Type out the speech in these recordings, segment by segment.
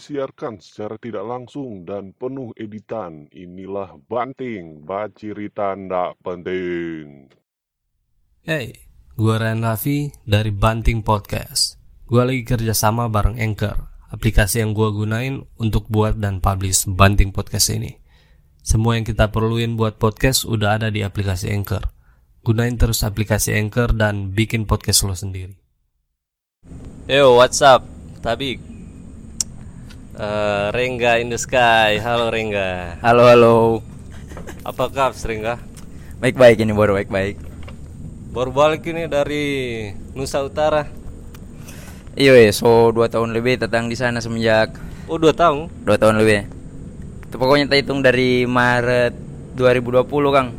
disiarkan secara tidak langsung dan penuh editan. Inilah Banting, Bacirita Ndak Penting. Hey, gua Ryan Raffi dari Banting Podcast. Gua lagi kerja sama bareng Anchor, aplikasi yang gua gunain untuk buat dan publish Banting Podcast ini. Semua yang kita perluin buat podcast udah ada di aplikasi Anchor. Gunain terus aplikasi Anchor dan bikin podcast lo sendiri. Yo, what's up? Tabik. Eh, Rengga in the sky. Halo Rengga. Halo halo. Apa kabar Rengga? Baik baik ini baru baik baik. Baru balik ini dari Nusa Utara. Iya ya, so dua tahun lebih datang di sana semenjak Oh, dua tahun. dua tahun lebih. Itu pokoknya kita hitung dari Maret 2020 Kang.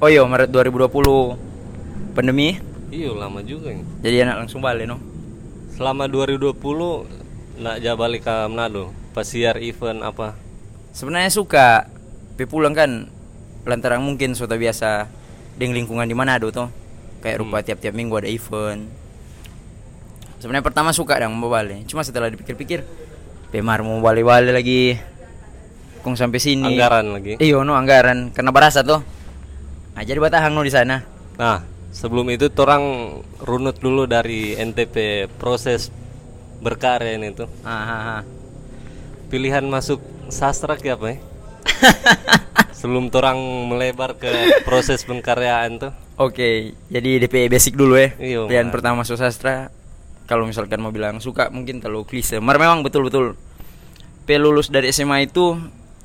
Oh iya Maret 2020 pandemi. Iya, lama juga ini. Jadi anak langsung balik no. Selama 2020 nak ja balik ke Manado. Pas siar event apa? Sebenarnya suka, tapi pulang kan lantaran mungkin sudah biasa dengan lingkungan di Manado tuh. Kayak rupa tiap-tiap minggu ada event. Sebenarnya pertama suka dong mau balik. Cuma setelah dipikir-pikir, Pemar mau balik-balik lagi. Kong sampai sini. Anggaran lagi. Iya no anggaran karena berasa tuh. Nah, jadi batahang no di sana. Nah, sebelum itu orang runut dulu dari NTP proses berkarya ini tuh. Ah, ah, ah. Pilihan masuk sastra ke apa ya? Sebelum orang melebar ke proses pengkaryaan tuh. Oke, jadi DP basic dulu ya. Iya, Pilihan Mar. pertama masuk sastra. Kalau misalkan mau bilang suka mungkin terlalu klise. Mar memang betul-betul. P lulus dari SMA itu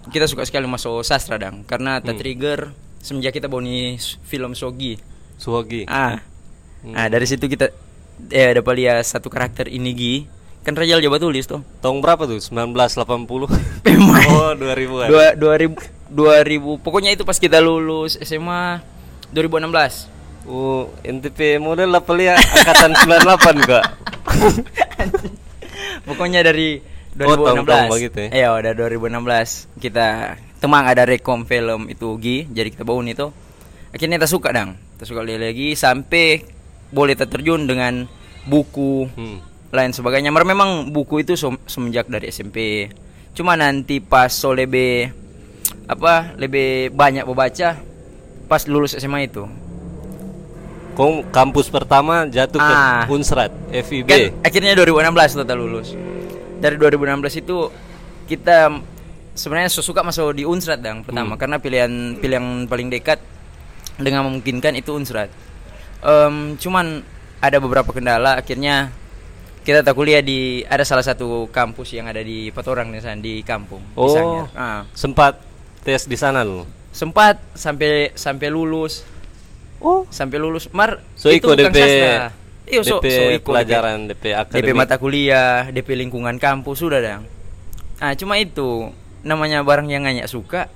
kita suka sekali masuk sastra dang karena Hmm. trigger semenjak kita boni film Sogi. Suhogi. Ah. Hmm. Nah, dari situ kita eh dapat lihat satu karakter Inigi. Kan Rajal Jawa tulis tuh. Tahun berapa tuh? 1980. Pemain. oh, 2000-an. Dua, 2000 2000 pokoknya itu pas kita lulus SMA 2016. Oh, NTP model apa ya? Angkatan 98 enggak? Pokoknya dari Oh, tahun-tahun 2016. begitu ya? Iya, udah 2016 kita temang ada rekom film itu Gi, jadi kita bawa itu. Akhirnya kita suka dang. Kita suka lagi sampai boleh terjun dengan buku Hmm. Lain sebagainya. Mer- Memang buku itu sem- semenjak dari SMP. Cuma nanti pas so lebih apa lebih banyak membaca pas lulus SMA itu. Kau kampus pertama jatuh ke Ah. Unsrat, FIB. Kan akhirnya 2016 total lulus. Dari 2016 itu kita sebenarnya suka masuk di Unsrat yang pertama karena pilihan pilihan paling dekat dengan memungkinkan itu Unsrat. Em, cuman ada beberapa kendala akhirnya kita tak kuliah di ada salah satu kampus yang ada di Patorang di sana di kampung di Oh. Sanyar. Ah. Sempat tes di sana lu. sempat sampai sampai lulus Oh, sampai lulus mar So, itu DP sastra. Iya, so, DP so iko pelajaran, DP DP akademik. mata kuliah, DP lingkungan kampus sudah dong. Ah, cuma itu namanya barang yang nggak suka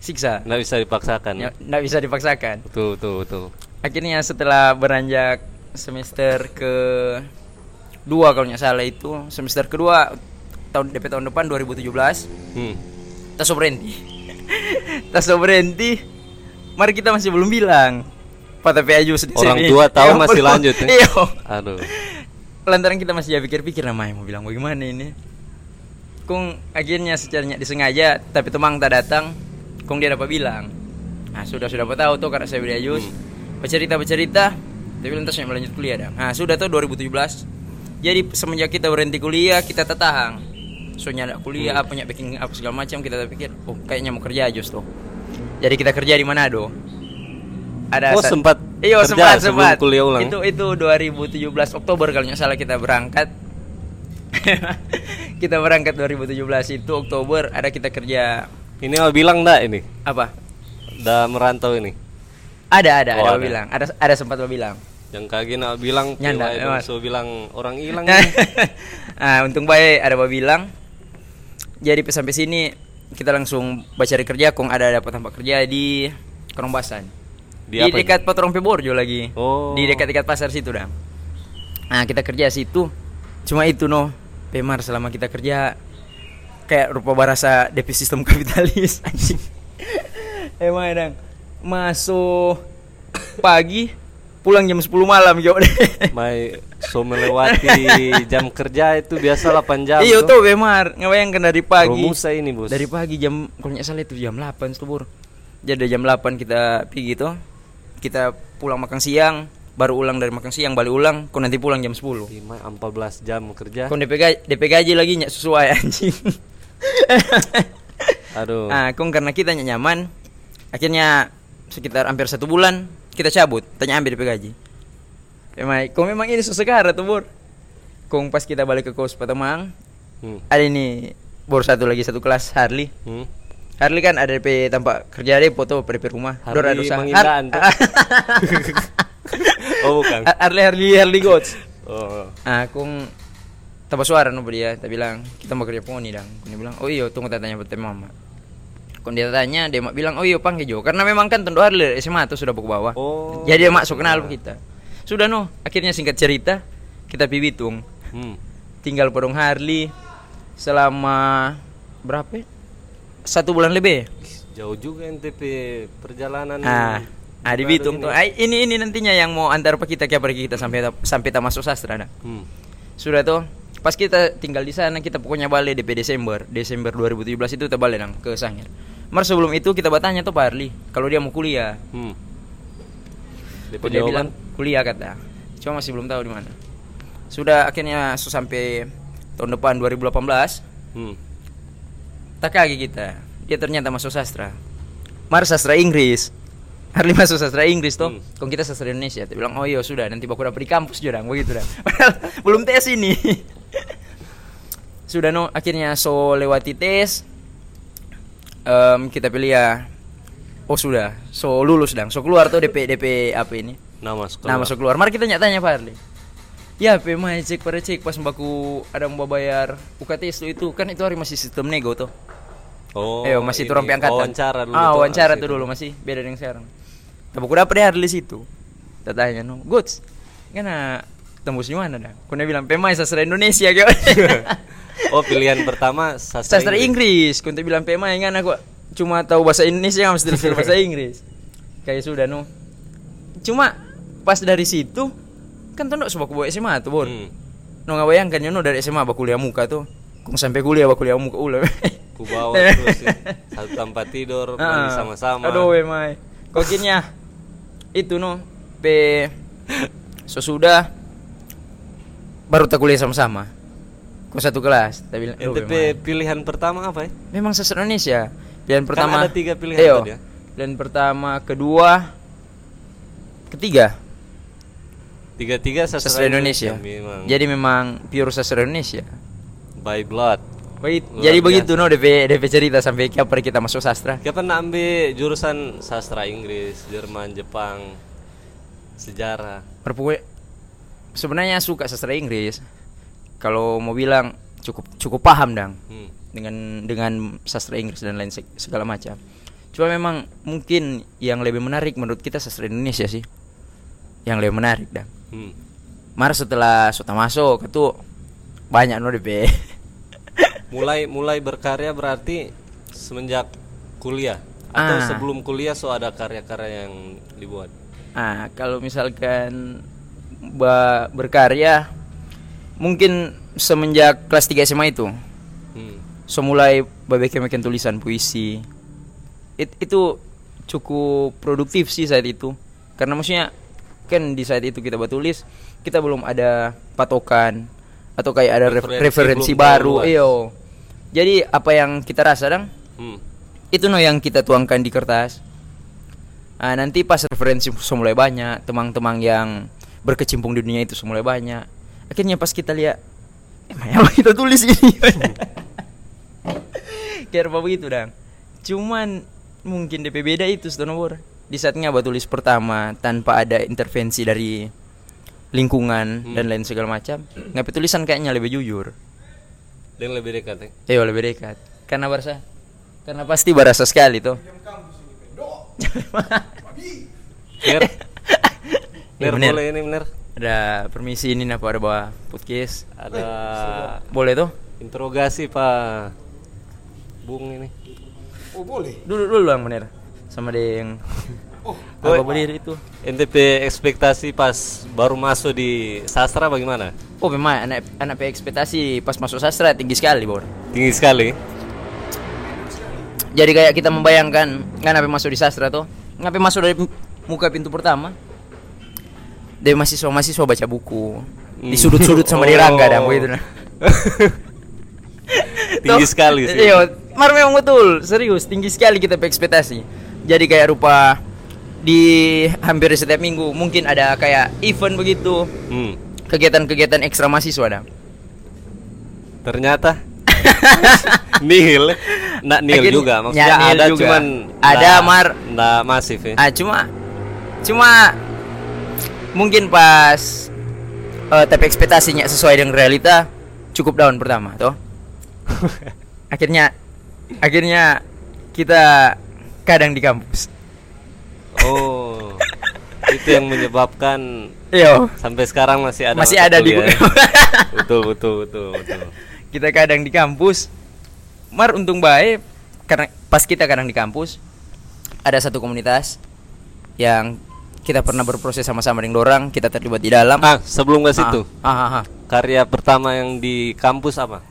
siksa. Nggak bisa dipaksakan. Ya, Nggak bisa dipaksakan. Betul, betul, betul. Akhirnya setelah beranjak semester ke dua kalau nggak salah itu semester kedua tahun DP tahun depan 2017 Hmm. tas berhenti. tas berhenti. Mari kita masih belum bilang. Pada PAJ sedih Orang tua tahu masih lanjut ya? Iya. Aduh. Lantaran kita masih ya pikir-pikir namanya mau bilang bagaimana ini. Kung akhirnya secara disengaja tapi temang tak datang, kung dia dapat bilang. Nah, sudah sudah tahu tuh karena saya beri Ayus. Bercerita bercerita, tapi lantasnya melanjut kuliah dah. Nah, sudah tuh 2017. Jadi semenjak kita berhenti kuliah, kita tetahang. Soalnya ada kuliah, apa nyak bikin apa segala macam kita pikir, oh kayaknya mau kerja Ayus tuh. Jadi kita kerja di Manado. Ada Oh, sempat Iya, sempat sempat. kuliah ulang? Itu itu 2017 Oktober kalau nggak salah kita berangkat. kita berangkat 2017 itu Oktober ada kita kerja Ini mau bilang enggak ini? apa? Udah merantau ini. Ada ada Oh, ada, ada. bilang. Ada ada sempat mau bilang. Yang kaki nak bilang Nyanda, emang. so bilang orang hilang. ah, untung baik ada mau bilang. Jadi sampai sini kita langsung baca cari kerja kong ada dapat tempat kerja di Kerombasan. Di Di, apa dekat Patrong Borjo lagi. Oh. Di dekat-dekat pasar situ dah. Nah, kita kerja situ. Cuma itu no. Pemar selama kita kerja kayak rupa barasa DP sistem kapitalis anjing. Emang dang. Masuk pagi pulang jam 10 malam yo. Mai so melewati jam kerja itu biasa 8 jam. Iya tuh Bemar, ngebayangkan dari pagi. Romusa ini, Bos. Dari pagi jam kalau nggak salah itu jam 8 tuh, Bur. Jadi jam 8 kita pergi tuh. Kita pulang makan siang, baru ulang dari makan siang, balik ulang, kau nanti pulang jam 10. 5 14 jam kerja. Kau DP gaji, DP gaji lagi nyak sesuai anjing. Aduh. ah, kong karena kita nyak nyaman, akhirnya sekitar hampir satu bulan kita cabut, tanya ambil DP gaji. Memang, kong memang ini sesekara tuh bor. Kong pas kita balik ke kos Patemang, Hmm. ada ini bor satu lagi satu kelas Harley. Hmm. Harley kan ada DP tampak kerja deh foto DP rumah. Harley Dor ada usaha. Tuh. Oh, bukan. Har- Harley Harley Harley Goats. Oh. Ah, kong tambah suara no dia, kita bilang kita mau kerja poni dang. Kong dia bilang, oh iya tunggu tanya buat mama. Kong dia tanya, dia mak bilang, oh iya panggil Jo, karena memang kan tentu Harley SMA tuh sudah ke bawah. Oh. Jadi dia masuk kenal kita. Sudah no, akhirnya singkat cerita kita pi Bitung, Hmm. tinggal podong Harley selama berapa? ya? Satu bulan lebih. Jauh juga NTP perjalanan. Ah, ah di Bitung ini. tuh. Ah, ini ini nantinya yang mau antar apa kita kayak pergi kita sampai sampai tak masuk sastra dah. Hmm. Sudah tuh. Pas kita tinggal di sana kita pokoknya balik DP Desember. Desember 2017 itu kita balik nang ke Sangir. Mar sebelum itu kita bertanya tuh Pak Arli kalau dia mau kuliah. Hmm. Dia jawaban? bilang kuliah kata. Cuma masih belum tahu di mana. Sudah akhirnya so, sampai tahun depan 2018 Hmm. tak kaget kita. Dia ternyata masuk sastra. Mar sastra Inggris. Harli masuk sastra Inggris tuh. Hmm. Kong kita sastra Indonesia. Dia bilang, "Oh iya sudah, nanti baku dapat di kampus jurang." Begitu dah. Belum tes ini. sudah no, akhirnya so lewati tes. Em, kita pilih ya. Oh sudah, so lulus dang. So keluar tuh DP DP apa ini? Nama sekolah. Nah masuk keluar. Mari kita nyatanya Pak Harli. Ya, pe mah cek pada cek pas baku ada mau bayar UKT itu itu kan itu hari masih sistem nego tuh. Oh. Eh, masih turun angkatan. Wawancara dulu. Ah, wawancara tuh dulu masih beda dengan sekarang. Tapi aku dapet deh di situ. Kita tanya no, goods. Karena tembus di mana dah? Kuna bilang pemain sastra Indonesia gitu. Oh, pilihan pertama sastra, sastra Inggris. Kuna bilang pemain kan aku cuma tahu bahasa Indonesia mesti disuruh bahasa Inggris. Kayak sudah no. Cuma pas dari situ kan tuh sebab bawa SMA tuh bor. Hmm. No nggak bayangkan no dari SMA baku kuliah muka tuh. Kung sampai kuliah baku kuliah muka ulah. Ku bawa terus ya. satu tempat tidur, mandi Ah, sama-sama. Aduh, emang. Kokinnya itu no, pe sesudah baru tak kuliah sama-sama. Kau satu kelas, tapi bilang, "Aduh, NTP emang." pilihan pertama apa ya? memang sastra Indonesia. Pilihan pertama ada tiga pilihan Ayo. tadi ya? Pilihan pertama, kedua, ketiga Tiga-tiga sastra, sastra Indonesia. Memang Jadi memang pure sastra Indonesia. by blood. Luar jadi biasa. begitu no DP DP cerita sampai kapan kita masuk sastra. Kapan nak ambil jurusan sastra Inggris, Jerman, Jepang, sejarah. Perpukul sebenarnya suka sastra Inggris. Kalau mau bilang cukup cukup paham dang Hmm. dengan dengan sastra Inggris dan lain seg- segala macam. Cuma memang mungkin yang lebih menarik menurut kita sastra Indonesia sih. Yang lebih menarik dang. Hmm. Mar setelah sudah masuk itu banyak no DP. Mulai mulai berkarya berarti semenjak kuliah atau Ah. sebelum kuliah so ada karya-karya yang dibuat. Ah, kalau misalkan berkarya mungkin semenjak kelas 3 SMA itu Hmm. so mulai bikin tulisan puisi. It- itu cukup produktif sih saat itu. Karena maksudnya kan di saat itu kita buat tulis kita belum ada patokan atau kayak ada ref- Referensi referensi, baru. iyo. Jadi apa yang kita rasa dang? Hmm. itu no yang kita tuangkan di kertas. Ah, nanti pas referensi sudah mulai banyak teman-teman yang berkecimpung di dunia itu sudah mulai banyak akhirnya pas kita lihat emang apa kita tulis ini kayak apa begitu dang cuman mungkin DP beda itu nomor di saat ngaba tulis pertama tanpa ada intervensi dari lingkungan dan lain segala macam ngapain tulisan kayaknya lebih jujur Dan lebih dekat ya. Eh lebih dekat. Karena barasa. Karena pasti barasa sekali tuh. Ner, Ya, Ner bener. boleh ini bener. Ada permisi ini napa ada bawa podcast. Ada Boleh tuh? interogasi Pak Bung ini. Oh boleh. Dulu dulu bang bener. Sama ada yang apa berdiri itu NTP ekspektasi pas baru masuk di sastra bagaimana? oh memang anak anak ekspektasi pas masuk sastra tinggi sekali bor Tinggi sekali. jadi kayak kita membayangkan nggak ngapain masuk di sastra tuh ngapain masuk dari muka pintu pertama dari mahasiswa mahasiswa baca buku di Hmm. sudut-sudut sama di rangga dah Oh. begitu nah Tinggi sekali sih. Iya, mar memang betul, serius tinggi sekali kita ekspektasi. Jadi kayak rupa di hampir setiap minggu mungkin ada kayak event begitu, Hmm. kegiatan-kegiatan ekstra mahasiswa dah. Ternyata nihil. Nggak nihil Akhirnya- juga maksudnya ya, nihil ada juga. cuman Ada, nggak- Mar. nggak masif ya. Ah cuma cuma mungkin pas eh, tapi ekspektasinya sesuai dengan realita cukup down pertama, toh. akhirnya akhirnya kita kadang di kampus. Oh. itu yang menyebabkan Iya. sampai sekarang masih ada Masih ada di kuliah. buku. betul betul betul betul. kita kadang di kampus mar untung baik karena pas kita kadang di kampus ada satu komunitas yang kita pernah berproses sama-sama dengan orang kita terlibat di dalam Ah, sebelum ke situ. ah, ah, ah. Karya pertama yang di kampus apa?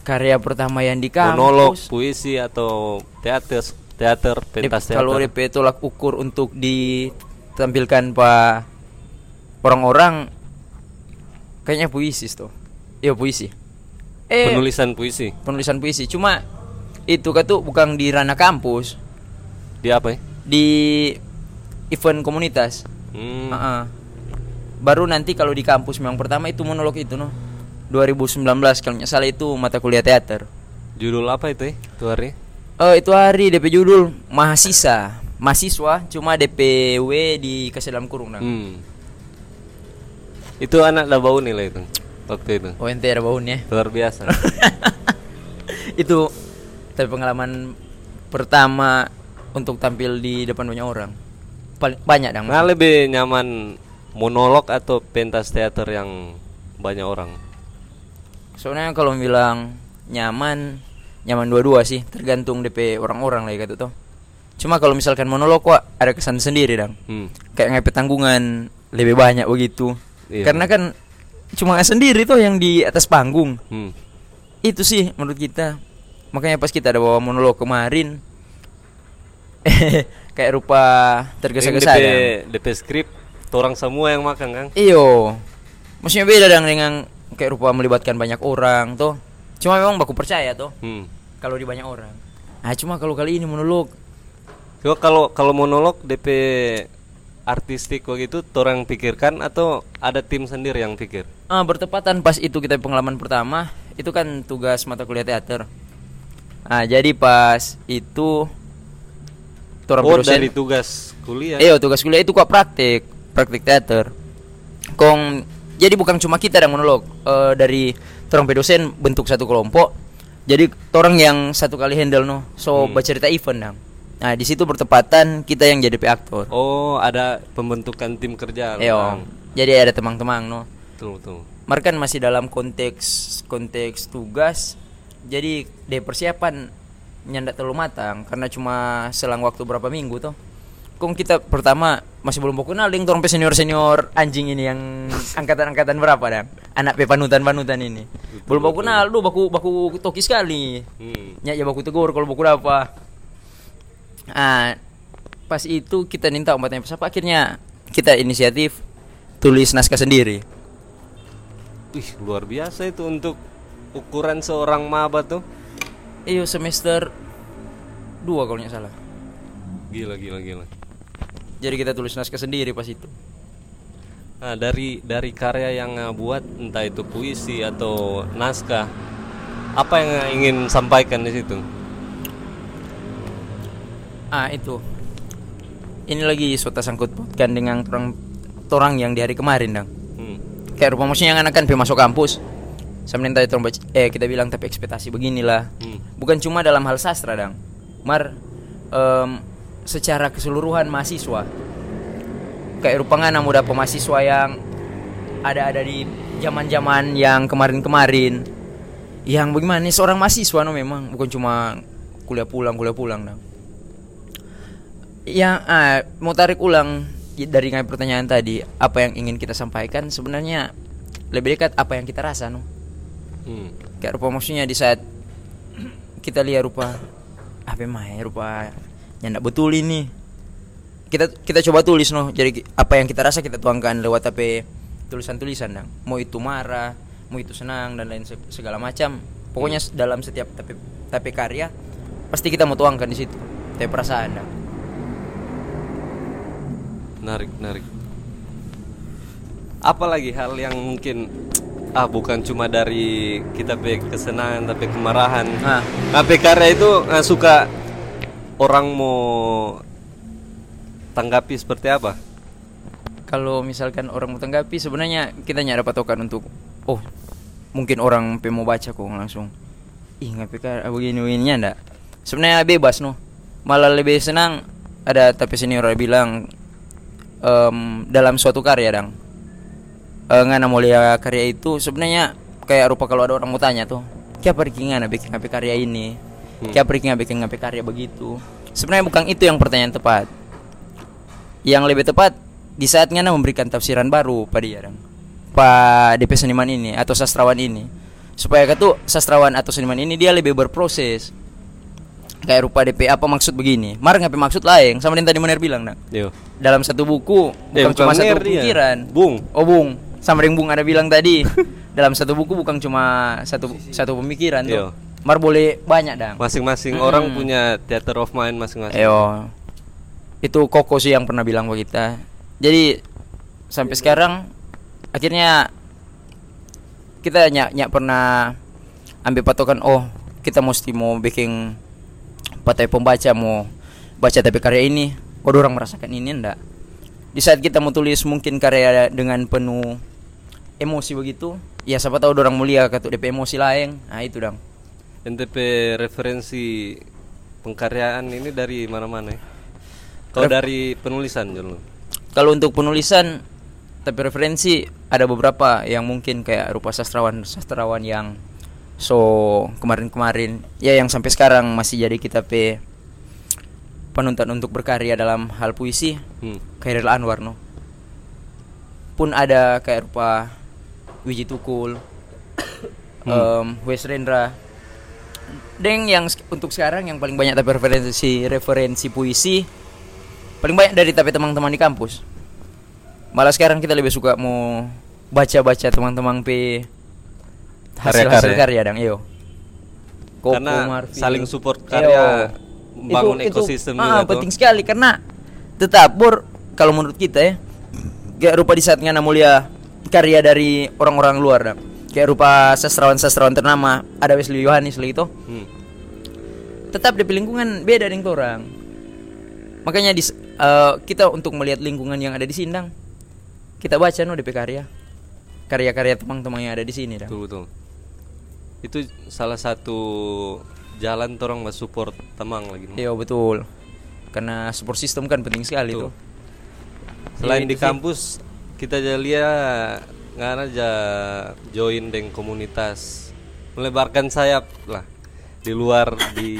karya pertama yang di kampus Monolog, puisi atau teater teater pentas kalau teater. DP tolak ukur untuk ditampilkan pak orang-orang kayaknya puisi tuh iya puisi eh penulisan puisi. penulisan puisi cuma itu kan tuh bukan di ranah kampus Di apa ya? di event komunitas. Hmm. Heeh. Baru nanti kalau di kampus memang pertama itu monolog itu no. 2019 kalau nggak salah itu mata kuliah teater. Judul apa itu ya? Itu hari? Oh itu hari DP judul mahasiswa mahasiswa cuma DPW dikasih dalam kurung nang. Hmm. Itu anak Labau nilai itu waktu itu. Oh ente ada baunya. Luar biasa. itu tapi pengalaman pertama untuk tampil di depan banyak orang. Paling banyak dong. nah, lebih nyaman monolog atau pentas teater yang banyak orang? Soalnya kalau bilang nyaman, nyaman dua-dua sih, tergantung DP orang-orang lah gitu tuh. Cuma kalau misalkan monolog kok ada kesan sendiri dong. Hmm. Kayak ngepet tanggungan lebih banyak begitu. Iya. Karena kan cuma sendiri tuh yang di atas panggung. Hmm. Itu sih menurut kita. Makanya pas kita ada bawa monolog kemarin kayak rupa tergesa-gesa. DP, dong. DP skrip, orang semua yang makan kan? Iyo. Maksudnya beda dong dengan kayak rupa melibatkan banyak orang tuh. Cuma memang baku percaya tuh Hmm. kalau di banyak orang. Nah, cuma kalau kali ini monolog Yo, kalau kalau monolog DP artistik begitu orang pikirkan atau ada tim sendiri yang pikir? ah, bertepatan pas itu kita pengalaman pertama, itu kan tugas mata kuliah teater. Nah, jadi pas itu orang oh, dosen- dari tugas kuliah. Iya, tugas kuliah itu kok praktik, praktik teater. Kong jadi bukan cuma kita yang monolog, eh, dari orang dosen bentuk satu kelompok. Jadi orang yang satu kali handle no, so Hmm. bercerita event dong. Nah, di situ bertepatan kita yang jadi aktor. Oh, ada pembentukan tim kerja. Iya, jadi ada temang-temang no. Betul, betul. Mar kan masih dalam konteks konteks tugas. Jadi deh persiapan nyandak terlalu matang karena cuma selang waktu berapa minggu tuh. Kong kita pertama masih belum kenal dengan orang senior senior anjing ini yang angkatan-angkatan berapa dan anak pe panutan-panutan ini. belum baku kenal, lu baku baku toki sekali. Hmm. Ya ya baku tegur kalau baku apa. Ah, pas itu kita minta obatnya pas apa akhirnya kita inisiatif tulis naskah sendiri. Wih, luar biasa itu untuk ukuran seorang maba tuh. Iyo semester dua kalau nggak salah. Gila, gila, gila. Jadi kita tulis naskah sendiri pas itu. Nah, dari dari karya yang uh, buat entah itu puisi atau naskah, apa yang uh, ingin sampaikan di situ? Ah itu. Ini lagi suatu sangkut pautkan dengan orang orang yang di hari kemarin dong. Hmm. Kayak rupa maksudnya yang anak kan masuk kampus. Sama minta itu eh kita bilang tapi ekspektasi beginilah. Hmm. Bukan cuma dalam hal sastra dong. Mar em, secara keseluruhan mahasiswa. Kayak rupanya namu dapat mahasiswa yang ada-ada di zaman-zaman yang kemarin-kemarin. Yang bagaimana nih seorang mahasiswa no memang bukan cuma kuliah pulang kuliah pulang dong. yang ah, mau tarik ulang dari pertanyaan tadi apa yang ingin kita sampaikan sebenarnya lebih dekat apa yang kita rasa no Hmm. kayak rupa maksudnya di saat kita lihat rupa apa mah ya rupa yang betul ini kita kita coba tulis no jadi apa yang kita rasa kita tuangkan lewat tapi tulisan-tulisan dong mau itu marah mau itu senang dan lain se- segala macam. Pokoknya s- dalam setiap tapi tapi karya pasti kita mau tuangkan di situ. Tapi perasaan dong Menarik, menarik. Apalagi hal yang mungkin ah bukan cuma dari kita pe kesenangan tapi kemarahan. Ah. Tapi karya itu ah, suka orang mau tanggapi seperti apa? kalau misalkan orang mau tanggapi sebenarnya kita nyari patokan untuk oh mungkin orang pe mau baca kok langsung ih nggak PK begini begininya ndak sebenarnya bebas no malah lebih senang ada tapi senior bilang em, dalam suatu karya dang eh ngana mulia karya itu sebenarnya kayak rupa kalau ada orang mau tanya tuh siapa Riki ngana bikin apa karya ini? Siapa Riki ngana bikin apa karya begitu? Sebenarnya bukan itu yang pertanyaan tepat. Yang lebih tepat di saat ngana memberikan tafsiran baru pada dang pak DP seniman ini atau sastrawan ini. Supaya katu sastrawan atau seniman ini dia lebih berproses. Kayak rupa DP apa maksud begini? Mar ngapain maksud lain? Sama yang tadi Munir bilang dang Yo. dalam satu buku Eh, bukan cuma bukan satu dia. pikiran. Bung. oh bung sama yang bung ada bilang tadi dalam satu buku bukan cuma satu satu pemikiran Iya. tuh mar boleh banyak dang Masing-masing Mm. orang punya theater of mind masing-masing. Ayo. Itu Koko sih yang pernah bilang ke kita. Jadi sampai sekarang akhirnya kita nyak nyak pernah ambil patokan oh kita mesti mau bikin patai pembaca mau baca tapi karya ini oh orang merasakan ini enggak di saat kita mau tulis mungkin karya dengan penuh emosi begitu ya siapa tahu orang mulia kata DP emosi lain nah itu dong NTP referensi pengkaryaan ini dari mana-mana ya? Kalau dari penulisan dulu. Kalau untuk penulisan tapi referensi ada beberapa yang mungkin kayak rupa sastrawan sastrawan yang so kemarin-kemarin ya yang sampai sekarang masih jadi kita pe panutan untuk berkarya dalam hal puisi Hmm. Khairil Anwar no. Pun ada kayak rupa Wiji Tukul, em, Wes Rendra. Dan yang untuk sekarang yang paling banyak tapi referensi referensi puisi paling banyak dari tapi teman-teman di kampus. Malah sekarang kita lebih suka mau baca-baca teman-teman pe hasil-hasil Karya-karya. karya dang iyo. Koko, Karena Marfil. saling support Iyo. Membangun Itu- itu, ekosistem ah, juga tuh. penting sekali karena tetap bor kalau menurut kita ya kayak rupa di saat ngana mulia karya dari orang-orang luar dah. kayak rupa sastrawan-sastrawan ternama ada Wesley Yohanes lagi itu Hmm. tetap di lingkungan beda dengan orang makanya di eh, kita untuk melihat lingkungan yang ada di Sindang kita baca no DP karya karya-karya teman-teman yang ada di sini dah. Betul betul. Itu salah satu jalan orang mas support temang lagi. Iya betul. Karena support system kan penting sekali tuh. Selain Iya, di sih. kampus kita aja lihat nggak aja join dengan komunitas. Melebarkan sayap lah di luar di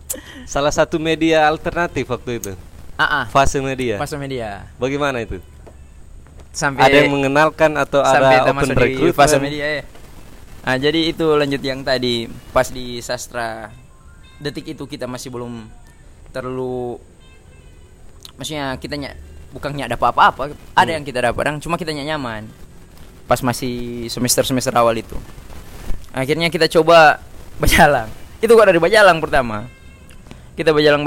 salah satu media alternatif waktu itu. Ah ah. Fase media. Masa media. Bagaimana itu? Sampai ada yang mengenalkan atau ada open recruitment? fase media ya. Nah, jadi itu lanjut yang tadi pas di sastra detik itu kita masih belum terlalu maksudnya kita nyak bukan dapat apa-apa ada yang kita dapat cuma kita nyak nyaman pas masih semester semester awal itu. Akhirnya kita coba berjalan itu kok dari Bajalang pertama. Kita berjalan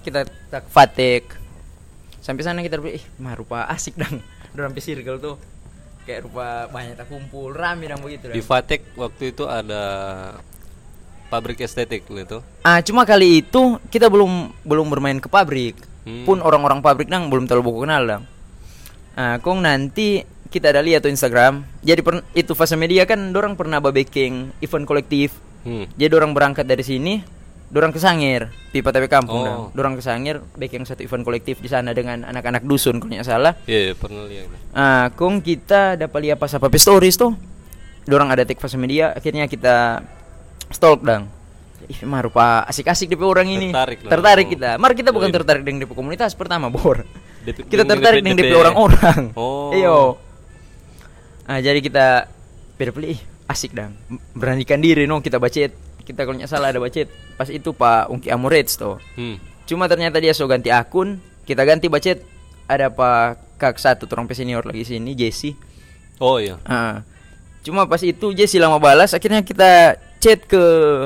kita tak fatek. Sampai sana kita berpikir ih mah rupa asik dong. Udah sampai circle tuh kayak rupa banyak tak kumpul rame dong begitu di. Fatek waktu itu ada pabrik estetik gitu ah cuma kali itu kita belum belum bermain ke pabrik Hmm. pun orang-orang pabrik nang belum terlalu buku kenal dong ah kong nanti kita ada lihat tuh Instagram jadi per- itu fase media kan dorang pernah baking event kolektif hmm. jadi dorang berangkat dari sini dorang ke Sangir pipa tapi kampung Oh. dong. dorang ke Sangir baking satu event kolektif di sana dengan anak-anak dusun kalau nggak salah iya pernah lihat Ah, kong kita dapat lihat pas apa stories tuh. Dorang ada take fase media, akhirnya kita stalk dang. Ih, mah rupa asik-asik DP orang ini. Tertarik lah. Tertarik Oh. kita. Mari kita bukan tertarik dengan DP komunitas pertama, Bor. DP kita tertarik dengan DP orang-orang. Oh. Iyo. Nah, jadi kita pilih ih, asik dong. Beranikan diri no kita bacet. Kita kalau nggak salah ada bacet. Pas itu Pak Ungki Amorets tuh. Hmm. Cuma ternyata dia so ganti akun, kita ganti bacet. Ada Pak Kak satu orang senior lagi sini, Jesse. Oh iya. Ah. Cuma pas itu Jesse lama balas, akhirnya kita chat ke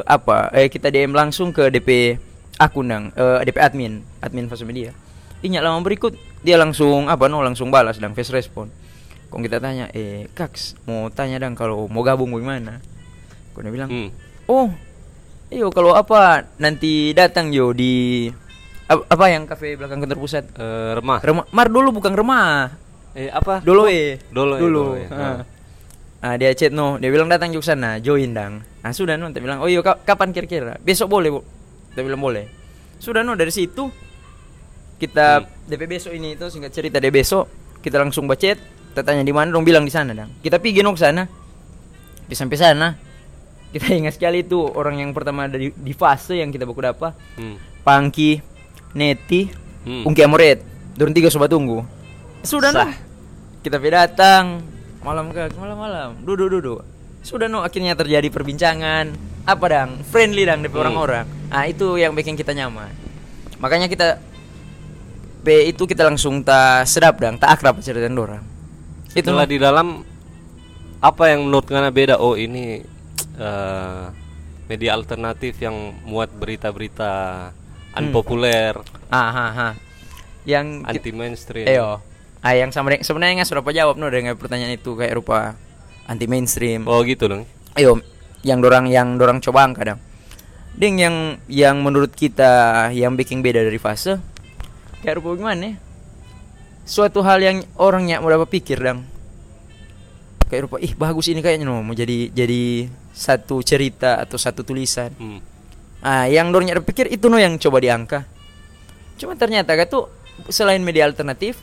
apa? Eh kita DM langsung ke DP akun dang, eh, DP admin, admin Fase Media. Nyak lama berikut dia langsung apa no langsung balas dang face respon. Kong kita tanya, eh Kaks mau tanya dang kalau mau gabung bagaimana? Kong dia bilang, Hmm. oh, iyo kalau apa nanti datang yo di ap- apa yang kafe belakang kantor pusat? Eh, remah. Remah, mar dulu bukan remah. Eh apa? Dulu eh. Dulu, eh, dulu. dulu, eh. Ah. Ah, dia chat no, dia bilang datang juga sana, join dang. Nah sudah no, kita bilang, oh iya ka- kapan kira-kira? Besok boleh bu. Kita bilang boleh. Sudah no dari situ kita DP besok ini itu singkat cerita dia besok kita langsung bacet, kita tanya di mana, dong bilang di sana dang. Kita pergi no ke sana. Di sampai sana kita ingat sekali itu orang yang pertama dari di fase yang kita baku dapat Hmm. Pangki, Neti, Hmm. Ungki Amoret. Dorong tiga sobat tunggu. Sudah no. Sah. Kita datang malam ke malam-malam duduk duduk. Sudah no akhirnya terjadi perbincangan apa dang friendly dang dari Hmm. orang-orang. Ah itu yang bikin kita nyaman. Makanya kita B itu kita langsung tak sedap dang tak akrab cerita orang. Itu no. di dalam apa yang menurut Ngana beda? Oh ini eh, media alternatif yang muat berita-berita unpopuler, Ah, ha, ha. Yang anti mainstream. Eyo. Ah yang sama sebenarnya nggak sudah jawab no dengan pertanyaan itu kayak rupa anti mainstream. Oh gitu dong. Ayo, yang dorang yang dorang coba kadang. Ding yang yang menurut kita yang bikin beda dari fase kayak rupa gimana? ya? Suatu hal yang orangnya mau dapat pikir dang. Kayak rupa ih bagus ini kayaknya no mau jadi jadi satu cerita atau satu tulisan. Hmm. Ah, yang dapat pikir itu no yang coba diangka. Cuma ternyata kan tuh selain media alternatif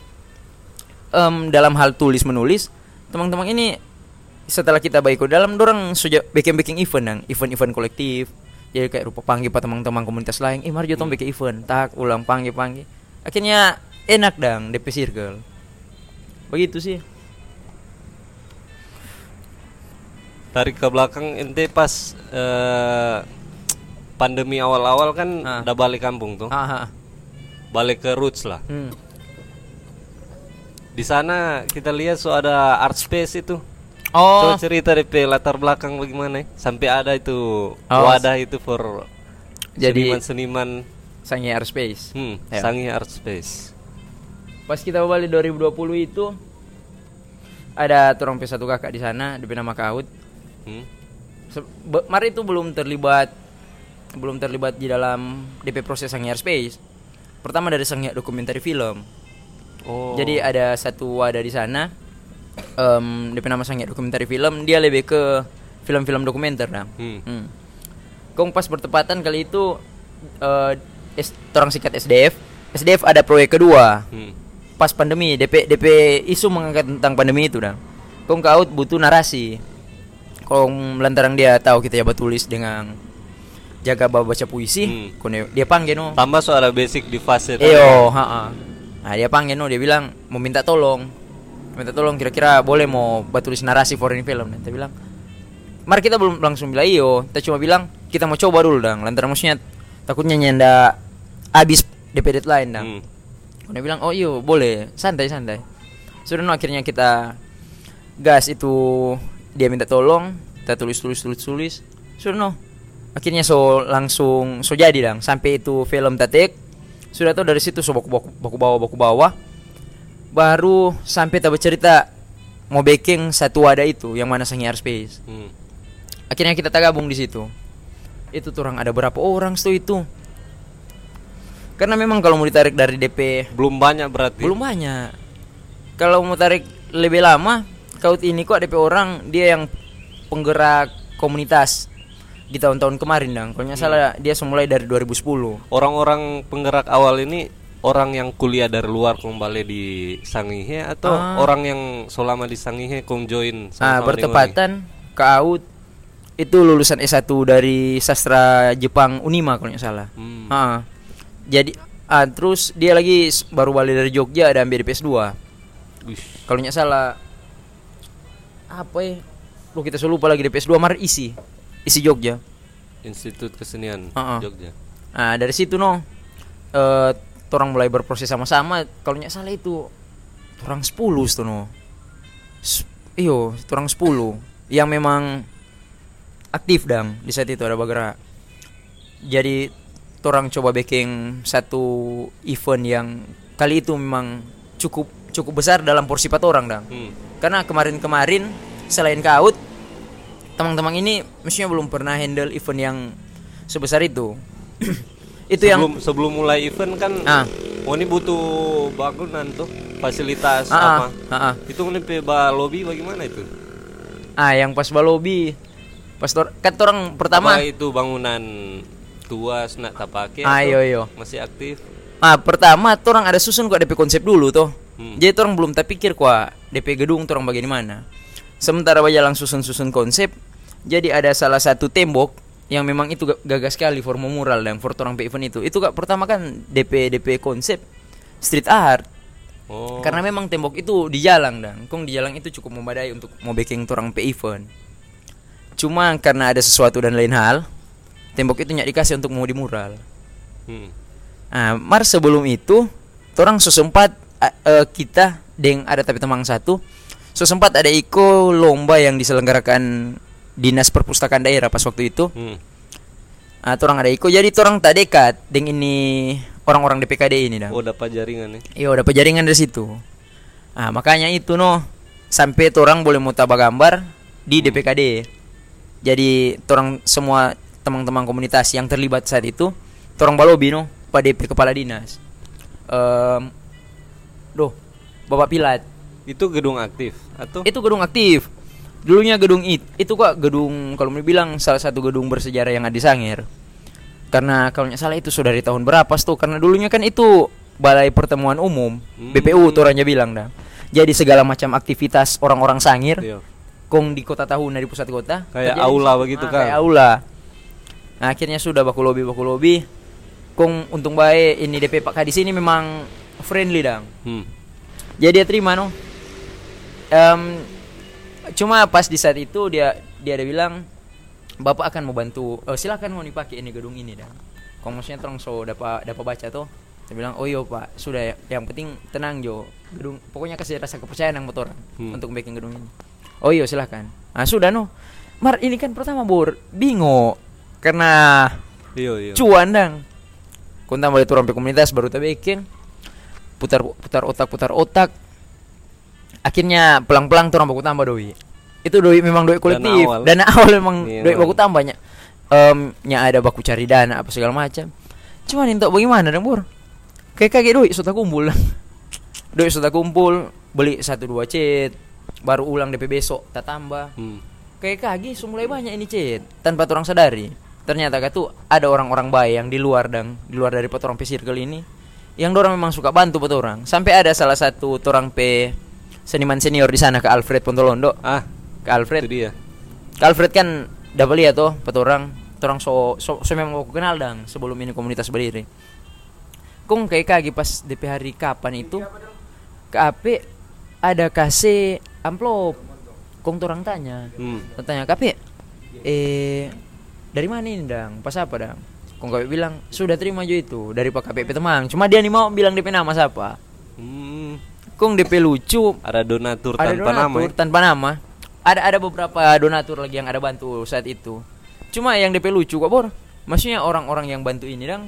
em, dalam hal tulis menulis teman-teman ini setelah kita baik dalam dorang sudah bikin bikin event dang event-event kolektif jadi kayak rupa panggil pak teman-teman komunitas lain eh mari jotong bikin event tak ulang panggil panggil akhirnya enak dang DP circle begitu sih Tarik ke belakang ente pas eh, pandemi awal-awal kan Ah. udah balik kampung tuh. ah, ah. Balik ke roots lah. Hmm. Di sana kita lihat so ada art space itu. oh Coba cerita DP latar belakang bagaimana ya? Sampai ada itu Oh. wadah itu for Jadi- seniman-seniman Sangi Airspace hmm, Ya. Sangi Art Space. pas kita balik 2020 itu ada turang P1 kakak di sana di nama Kaut Hmm. Mari itu belum terlibat belum terlibat di dalam DP proses Sangi Airspace. Pertama dari Sangi dokumentari film. Oh. Jadi ada satu wadah di sana. Em DP nama Sangi dokumentari film, dia lebih ke film-film dokumenter dah. Hmm. Hmm. Kong pas bertepatan kali itu eh S- orang sikat SDF. SDF ada proyek kedua Hmm. pas pandemi DP DP isu mengangkat tentang pandemi itu dah. Kong kaut butuh narasi. Kong lantaran dia tahu kita ya tulis dengan jaga bawa baca puisi, Hmm. dia, panggil no. Tambah so ada basic di fase tadi. Eyo, ha Nah, dia panggil no, dia bilang mau minta tolong. Minta tolong kira-kira boleh mau buat tulis narasi for ini film. Dia bilang, "Mari kita belum langsung bilang iyo, kita cuma bilang kita mau coba dulu dang. Lantaran maksudnya takutnya nyenda habis DP deadline dang." Hmm. Dia bilang, "Oh iyo, boleh. Santai-santai." Sudah no, akhirnya kita gas itu dia minta tolong, kita tulis tulis tulis tulis. Sudah no. Akhirnya so langsung so jadi dang sampai itu film tatek. Sudah tuh dari situ so baku baku, baku bawah baku bawah. Baru sampai tak bercerita mau backing satu wadah itu yang mana Sangi Airspace. Hmm. Akhirnya kita tak gabung di situ. Itu tuh orang ada berapa orang tuh itu? Karena memang kalau mau ditarik dari DP Belum banyak berarti. belum banyak. Kalau mau tarik lebih lama, kaut ini kok DP orang dia yang penggerak komunitas di tahun-tahun kemarin dong. Kalau nggak salah dia semulai dari 2010. Orang-orang penggerak awal ini orang yang kuliah dari luar kembali di Sangihe atau Ah. orang yang selama di Sangihe kong join Ah, sama-sama bertepatan Kaut itu lulusan S1 dari sastra Jepang Unima kalau nggak salah. Hmm. Ah, jadi ah, terus dia lagi baru balik dari Jogja ada ambil di PS2. Wih, Kalau nggak salah apa ya? Lu kita selalu lupa lagi di PS2 Mar isi. Isi Jogja. Institut Kesenian Ah, ah. Jogja. Nah, dari situ no eh orang mulai berproses sama-sama. Kalau nggak salah itu orang 10 tuh no. S- iyo, orang 10 yang memang aktif dang di saat itu ada bergerak. Jadi orang coba bikin satu event yang kali itu memang cukup cukup besar dalam porsi empat orang dang. Hmm. Karena kemarin-kemarin selain Kaut, teman-teman ini mestinya belum pernah handle event yang sebesar itu. itu yang sebelum sebelum mulai event kan Ah. oh ini butuh bangunan tuh fasilitas Ah, apa ah, ah, ah. itu ini ba lobby bagaimana itu Ah, yang pas balobi. Pas tor kan orang pertama apa itu bangunan tua nak tak pakai Ah, atau iya, iya. masih aktif Ah, pertama orang ada susun kok DP konsep dulu tuh. Hmm. Jadi orang belum tak pikir kok DP gedung orang bagaimana. Sementara bajalang susun-susun konsep, jadi ada salah satu tembok yang memang itu ga- gagah sekali forma mural dan for orang event itu. Itu kak pertama kan DP DP konsep street art. oh Karena memang tembok itu di jalan dan kong di jalan itu cukup memadai untuk mau bikin orang pe event. Cuma karena ada sesuatu dan lain hal, tembok itu nyak dikasih untuk mau di mural. hmm. Nah, mar sebelum itu, orang sesempat eh, kita deng ada tapi temang satu, sesempat ada iko lomba yang diselenggarakan dinas perpustakaan daerah pas waktu itu. Hmm. Ah, orang ada iko, jadi orang tak dekat deng ini orang-orang DPKD ini dah. oh dapat jaringan nih Iya, dapat jaringan dari situ. Ah, makanya itu no sampai orang boleh muta gambar di DPKD. Jadi orang semua teman-teman komunitas yang terlibat saat itu, orang balobi no pada DP kepala dinas. Em, doh, Bapak Pilat. itu gedung aktif atau Itu gedung aktif. Dulunya gedung it, itu kok gedung kalau mau bilang salah satu gedung bersejarah yang ada di Sangir. Karena kalau nggak salah itu sudah dari tahun berapa tuh? Karena dulunya kan itu balai pertemuan umum Hmm. BPU tuh orangnya bilang dah. Jadi segala macam aktivitas orang-orang Sangir, Iya. kong di kota tahun di pusat kota. Kayak aula begitu Ah, kan? Kayak aula. Nah, akhirnya sudah baku lobi baku lobi. Kong untung baik ini DP Pak Kadis ini memang friendly dang. hmm. Jadi dia terima no. Em, cuma pas di saat itu dia dia ada bilang bapak akan mau bantu. Oh, silakan mau dipakai ini gedung ini dan. Kalau maksudnya terang so dapat dapat baca tuh. Dia bilang oh iya pak sudah ya. yang penting tenang Jo gedung pokoknya kasih rasa kepercayaan yang motor Hmm. untuk bikin gedung ini. Oh iya silahkan. Ah sudah no. Mar ini kan pertama bor bingung karena iya iya cuan dang kontak balik turun komunitas baru tak bikin putar putar otak putar otak. Akhirnya pelang-pelang turun baku tambah doi. Itu doi memang doi kolektif. Awal. dana awal memang Iya, doi baku tambahnya em nya ada baku cari dana apa segala macam. Cuman untuk bagaimana dong bor kayak kaget doi sudah kumpul. Doi sudah kumpul beli satu dua cet baru ulang DP besok tak tambah. Hmm. kayak kagi mulai banyak ini cet tanpa orang sadari ternyata tuh ada orang-orang baik yang di luar dan di luar dari orang P circle ini yang dorang memang suka bantu buat orang. Sampai ada salah satu orang P seniman senior di sana ke Alfred Pontolondo. Ah ke Alfred. itu dia. Ke Alfred kan dapat lihat tuh buat orang. Orang so, so, so memang aku kenal dang sebelum ini komunitas berdiri. Kong kayak kagi pas DP hari kapan itu ke AP ada kasih amplop. Kong orang tanya hmm. tanya KP eh dari mana ini dang? Pas apa dang kong KP bilang sudah terima jo itu dari Pak KPP teman. Cuma dia nih mau bilang DP nama siapa Hmm. kong DP lucu. Ada donatur ada tanpa donatur nama ya? tanpa nama. Ada ada beberapa donatur lagi yang ada bantu saat itu. Cuma yang DP lucu kok bor. Maksudnya orang-orang yang bantu ini dang.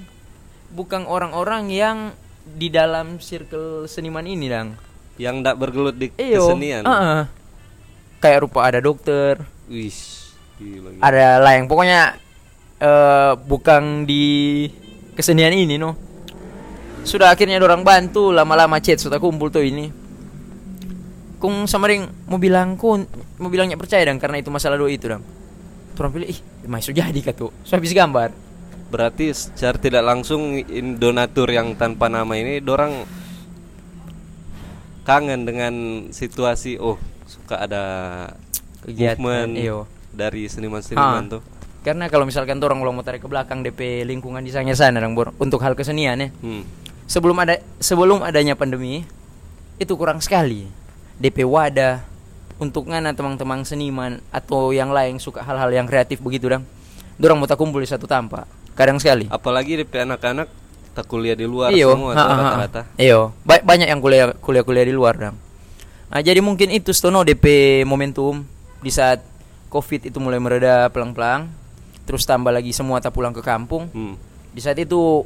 Bukan orang-orang yang di dalam circle seniman ini dang. Yang tidak bergelut di Iyo, kesenian? Heeh. kayak rupa ada dokter. Gila. ada lain pokoknya eh bukan di kesenian ini no. Sudah akhirnya orang bantu lama-lama chat sudah kumpul tuh ini. Kung sama ring mau bilang kun mau bilangnya percaya dong karena itu masalah doa itu dong orang pilih ih masih jadi katu so habis gambar. Berarti secara tidak langsung donatur yang tanpa nama ini dorang kangen dengan situasi oh suka ada kegiatan Movement. iyo. dari seniman-seniman tuh. Karena kalau misalkan tuh orang ulang mau tarik ke belakang DP lingkungan di sana sana untuk hal kesenian ya. Hmm. Sebelum ada sebelum adanya pandemi itu kurang sekali DP wadah untuk ngana teman-teman seniman atau yang lain suka hal-hal yang kreatif begitu dang. Dorang mau tak kumpul di satu tampak. Kadang sekali. Apalagi DP anak-anak tak kuliah di luar Iyo, semua rata-rata. Iyo, ba- banyak yang kuliah kuliah kuliah di luar dang. Nah, jadi mungkin itu stono DP momentum di saat Covid itu mulai mereda pelan-pelan. Terus tambah lagi semua tak pulang ke kampung. Hmm. Di saat itu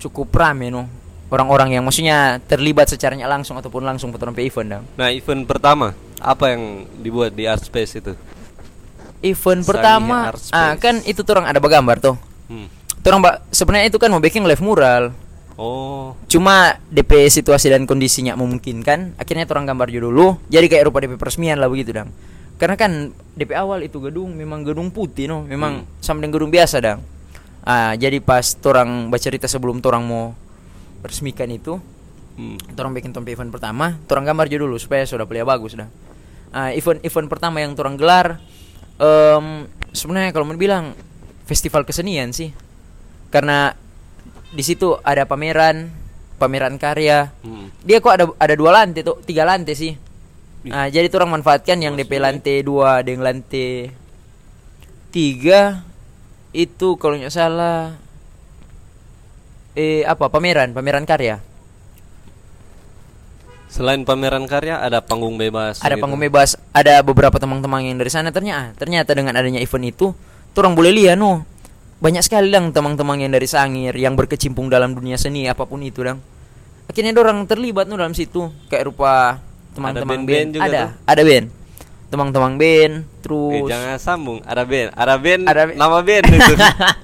cukup rame no. Orang-orang yang maksudnya terlibat secara langsung ataupun langsung potong event dang. Nah, event pertama apa yang dibuat di Art Space itu? Event Sangi pertama ah kan itu orang ada bagambar tuh. Hmm. Orang sebenarnya itu kan mau bikin live mural. Oh, Cuma DP situasi dan kondisinya memungkinkan, akhirnya orang gambar dulu. Jadi kayak rupa DP peresmian lah begitu, Dang. Karena kan DP awal itu gedung memang gedung putih no, memang sama dengan gedung biasa, Dang. Ah, jadi pas orang baca cerita sebelum orang mau resmikan itu, hmm. orang bikin tompi event pertama, orang gambar aja dulu supaya sudah pelihara bagus dah. Ah, event event pertama yang orang gelar em, sebenarnya kalau mau bilang festival kesenian sih. Karena di situ ada pameran, pameran karya. Hmm. Dia kok ada ada dua lantai tuh, tiga lantai sih. Nah, jadi tuh orang manfaatkan yang DP lantai dua dengan lantai tiga. Itu kalau nggak salah eh apa? Pameran pameran karya. Selain pameran karya ada panggung bebas. ada gitu. panggung bebas ada beberapa teman-teman yang dari sana. Ternyata ternyata dengan adanya event itu tuh orang boleh lihat no. Banyak sekali dong teman-teman yang dari Sangir yang berkecimpung dalam dunia seni apa pun itu dong akhirnya orang terlibat no dalam situ. Kayak rupa teman-teman band-band band, juga ada tuh? ada band teman-teman band Eh, terus jangan sambung. Ada band, ada band, Ada band. nama band itu.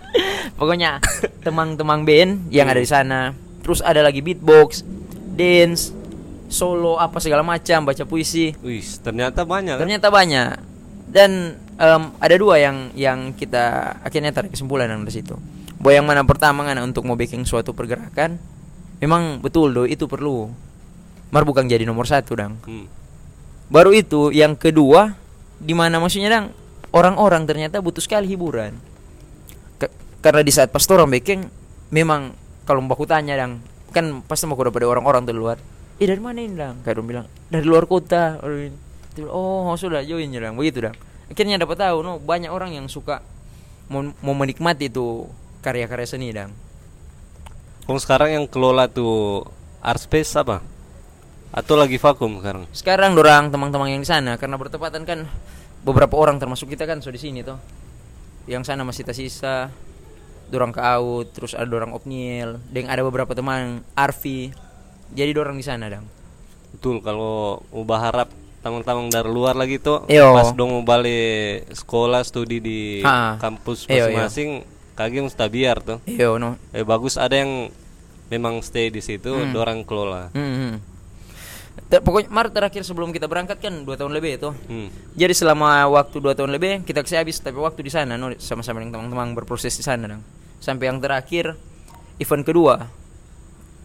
pokoknya teman-teman band yang ada di sana terus ada lagi beatbox dance solo apa segala macam baca puisi Wih, ternyata banyak. kan? ternyata banyak dan em, ada dua yang yang kita akhirnya tarik kesimpulan dari situ bahwa yang mana pertama kan untuk mau bikin suatu pergerakan memang betul do itu perlu mar bukan jadi nomor satu dang. Hmm. baru itu yang kedua di mana maksudnya dang? Orang-orang ternyata butuh sekali hiburan. Ke- karena di saat pas orang bikin memang kalau mau aku tanya dang kan pasti mau pada orang-orang di luar. Eh dari mana ini dang? Kayak bilang dari luar kota. Oh sudah join ya dang. Begitu dang. Akhirnya dapat tahu no banyak orang yang suka mau, mau menikmati itu karya-karya seni dang. Kong sekarang yang kelola tuh Art Space apa? Atau lagi vakum sekarang? sekarang dorang teman-teman yang di sana karena bertepatan kan beberapa orang termasuk kita kan so di sini tuh yang sana masih tersisa dorang ke Aut terus ada dorang Opniel dan ada beberapa teman Arfi jadi dorang di sana dang Betul kalau mau berharap teman-teman dari luar lagi tuh pas dong mau balik sekolah studi di Ah. kampus masing-masing kagak mesti biar tuh. iyo no Eh bagus ada yang memang stay di situ, Hmm. dorang kelola. Hmm, hmm. Ter- pokoknya Maret terakhir sebelum kita berangkat kan dua tahun lebih itu Hmm. jadi selama waktu dua tahun lebih kita kasih habis tapi waktu di sana no sama-sama dengan teman-teman berproses di sana dang sampai yang terakhir event kedua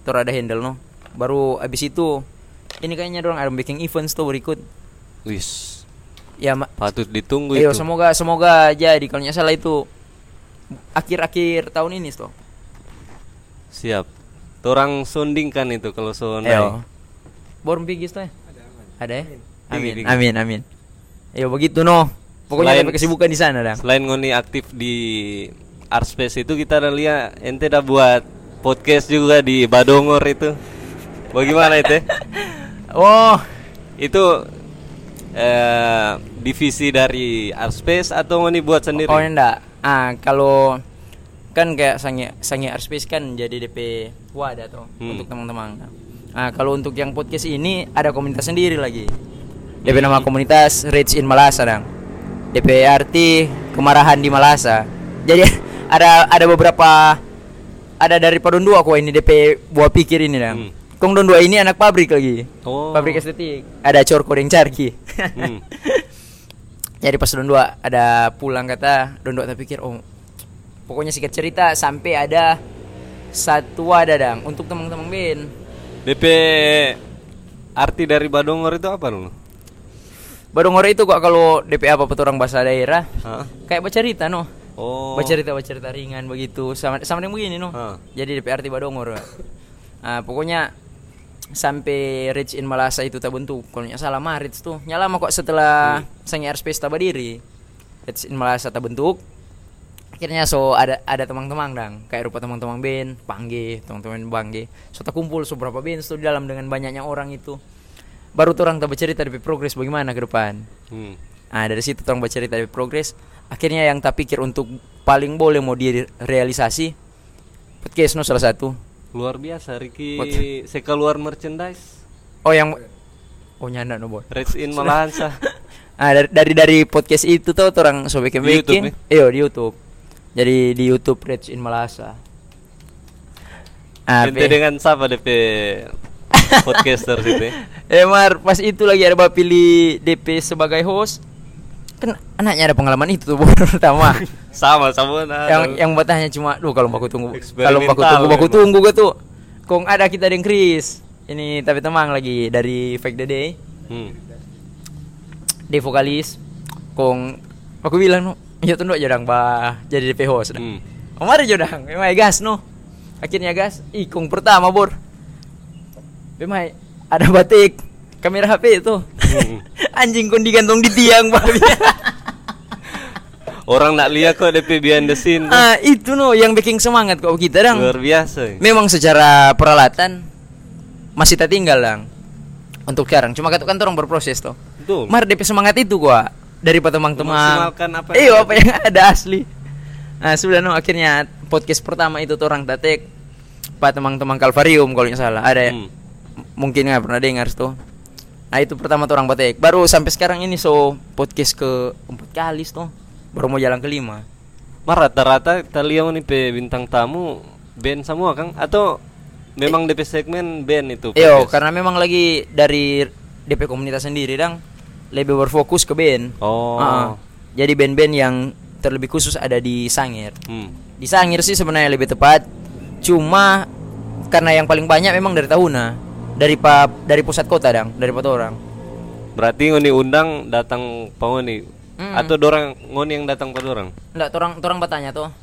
ter ada handle no baru abis itu ini kayaknya dorang ada bikin events tuh berikut Wis, ya patut ditunggu Ayo itu. semoga semoga jadi kalau nggak salah itu akhir-akhir tahun ini tuh Siap. Orang sondingkan itu kalau so Ayo. naik. Born Pigis tuh ya? Ada ya? Amin, Pigi, pigi. amin, amin. Ayo begitu no. Pokoknya Selain- ada kesibukan di sana dah. Selain ngoni aktif di Art Space itu kita ada lihat ente udah buat podcast juga di Badongor itu. Bagaimana itu? Oh, itu eh, divisi dari Art Space atau ngoni buat sendiri? oh enggak. Ah, kalau kan kayak sangi sangi Airspace kan jadi DP wadah tuh Hmm. untuk teman-teman. Ah, kalau untuk yang podcast ini ada komunitas sendiri lagi. DP nama komunitas Rich in Malasa dang. DP arti kemarahan di Malasa. Jadi ada ada beberapa ada dari Padon dua kok ini DP buah pikir ini dang. Hmm. Kong Don dua ini anak pabrik lagi. Oh. Pabrik estetik. Ada Corko dan Carki. Hmm. Jadi pas Don dua ada pulang kata Don dua tak pikir oh pokoknya singkat cerita sampai ada satu wadah dang untuk teman-teman band. DP arti dari Badongor itu apa dulu? Badongore itu kok kalau DP apa orang bahasa daerah Hah? kayak bercerita no. Oh. Bercerita bercerita ringan begitu sama sama yang begini no. Hah. Jadi DP arti badongor. Pak. Ah, pokoknya sampai Rich in Malasa itu tak bentuk. Kalau salah Marit tuh. Nyala lama kok setelah Sangi Airspace tak berdiri. Rich in Malasa tak bentuk. Akhirnya so ada ada teman-teman dang kayak rupa teman-teman band, pangge, teman-teman bangge. So tak kumpul so berapa band tuh di dalam dengan banyaknya orang itu. Baru tuh orang tak bercerita DP progres bagaimana ke depan. Hmm. Nah dari situ orang bercerita DP progres. Akhirnya yang tak pikir untuk paling boleh mau direalisasi podcast no salah satu. Luar biasa Ricky What? saya keluar merchandise. Oh yang oh nyanda no boy. Reds in Malahansa. Ah dari dari, dari podcast itu tuh orang sobek bikin. Iya di YouTube. Jadi di YouTube Reds in Malasa. Ah, Ente pe- dengan siapa DP podcaster situ? Eh Mar, pas itu lagi ada bapak pilih DP sebagai host. Kan anaknya ada pengalaman itu tuh pertama. Sama sama nah. yang yang bertanya cuma, duh kalau baku tunggu, kalau baku Eksperimental tunggu baku memang. tunggu gue tuh. Kong ada kita dengan Chris. Ini tapi temang lagi dari Fake the Day. Hmm. Dia vokalis. Kong aku bilang ya tunduk aja dang bah jadi DP host. dah. Hmm. Omar aja dang, memang gas no. Akhirnya gas, ih kong pertama bor. Memang ada batik kamera HP itu. Hmm. Anjing kong digantung di tiang babi. Orang nak lihat kok DP behind the scene. tuh. ah itu no yang bikin semangat kok kita dang. Luar biasa. Memang secara peralatan masih tertinggal lang untuk sekarang. Cuma kan kan orang berproses toh. Betul. Mar DP semangat itu gua dari teman-teman. Apa Iya apa yang ada asli. Nah sudah no akhirnya podcast pertama itu orang tatek pak teman-teman Kalvarium kalau nggak salah ada ya. Hmm. mungkin nggak pernah dengar tuh. Nah itu pertama tuh orang batek. Baru sampai sekarang ini so podcast ke empat kali tuh. Baru mau jalan kelima. Mar rata-rata kalian nih pe bintang tamu band semua Kang atau memang DP segmen band itu? Yo, podcast? karena memang lagi dari DP komunitas sendiri dang lebih berfokus ke band. Oh. Ah, jadi band-band yang terlebih khusus ada di Sangir. Hmm. Di Sangir sih sebenarnya lebih tepat. Cuma karena yang paling banyak memang dari Tahuna, dari pa, dari pusat kota dang, dari orang. Berarti ngoni undang datang pengoni Mm. atau dorang ngoni yang datang pada orang? Enggak, orang orang bertanya tuh.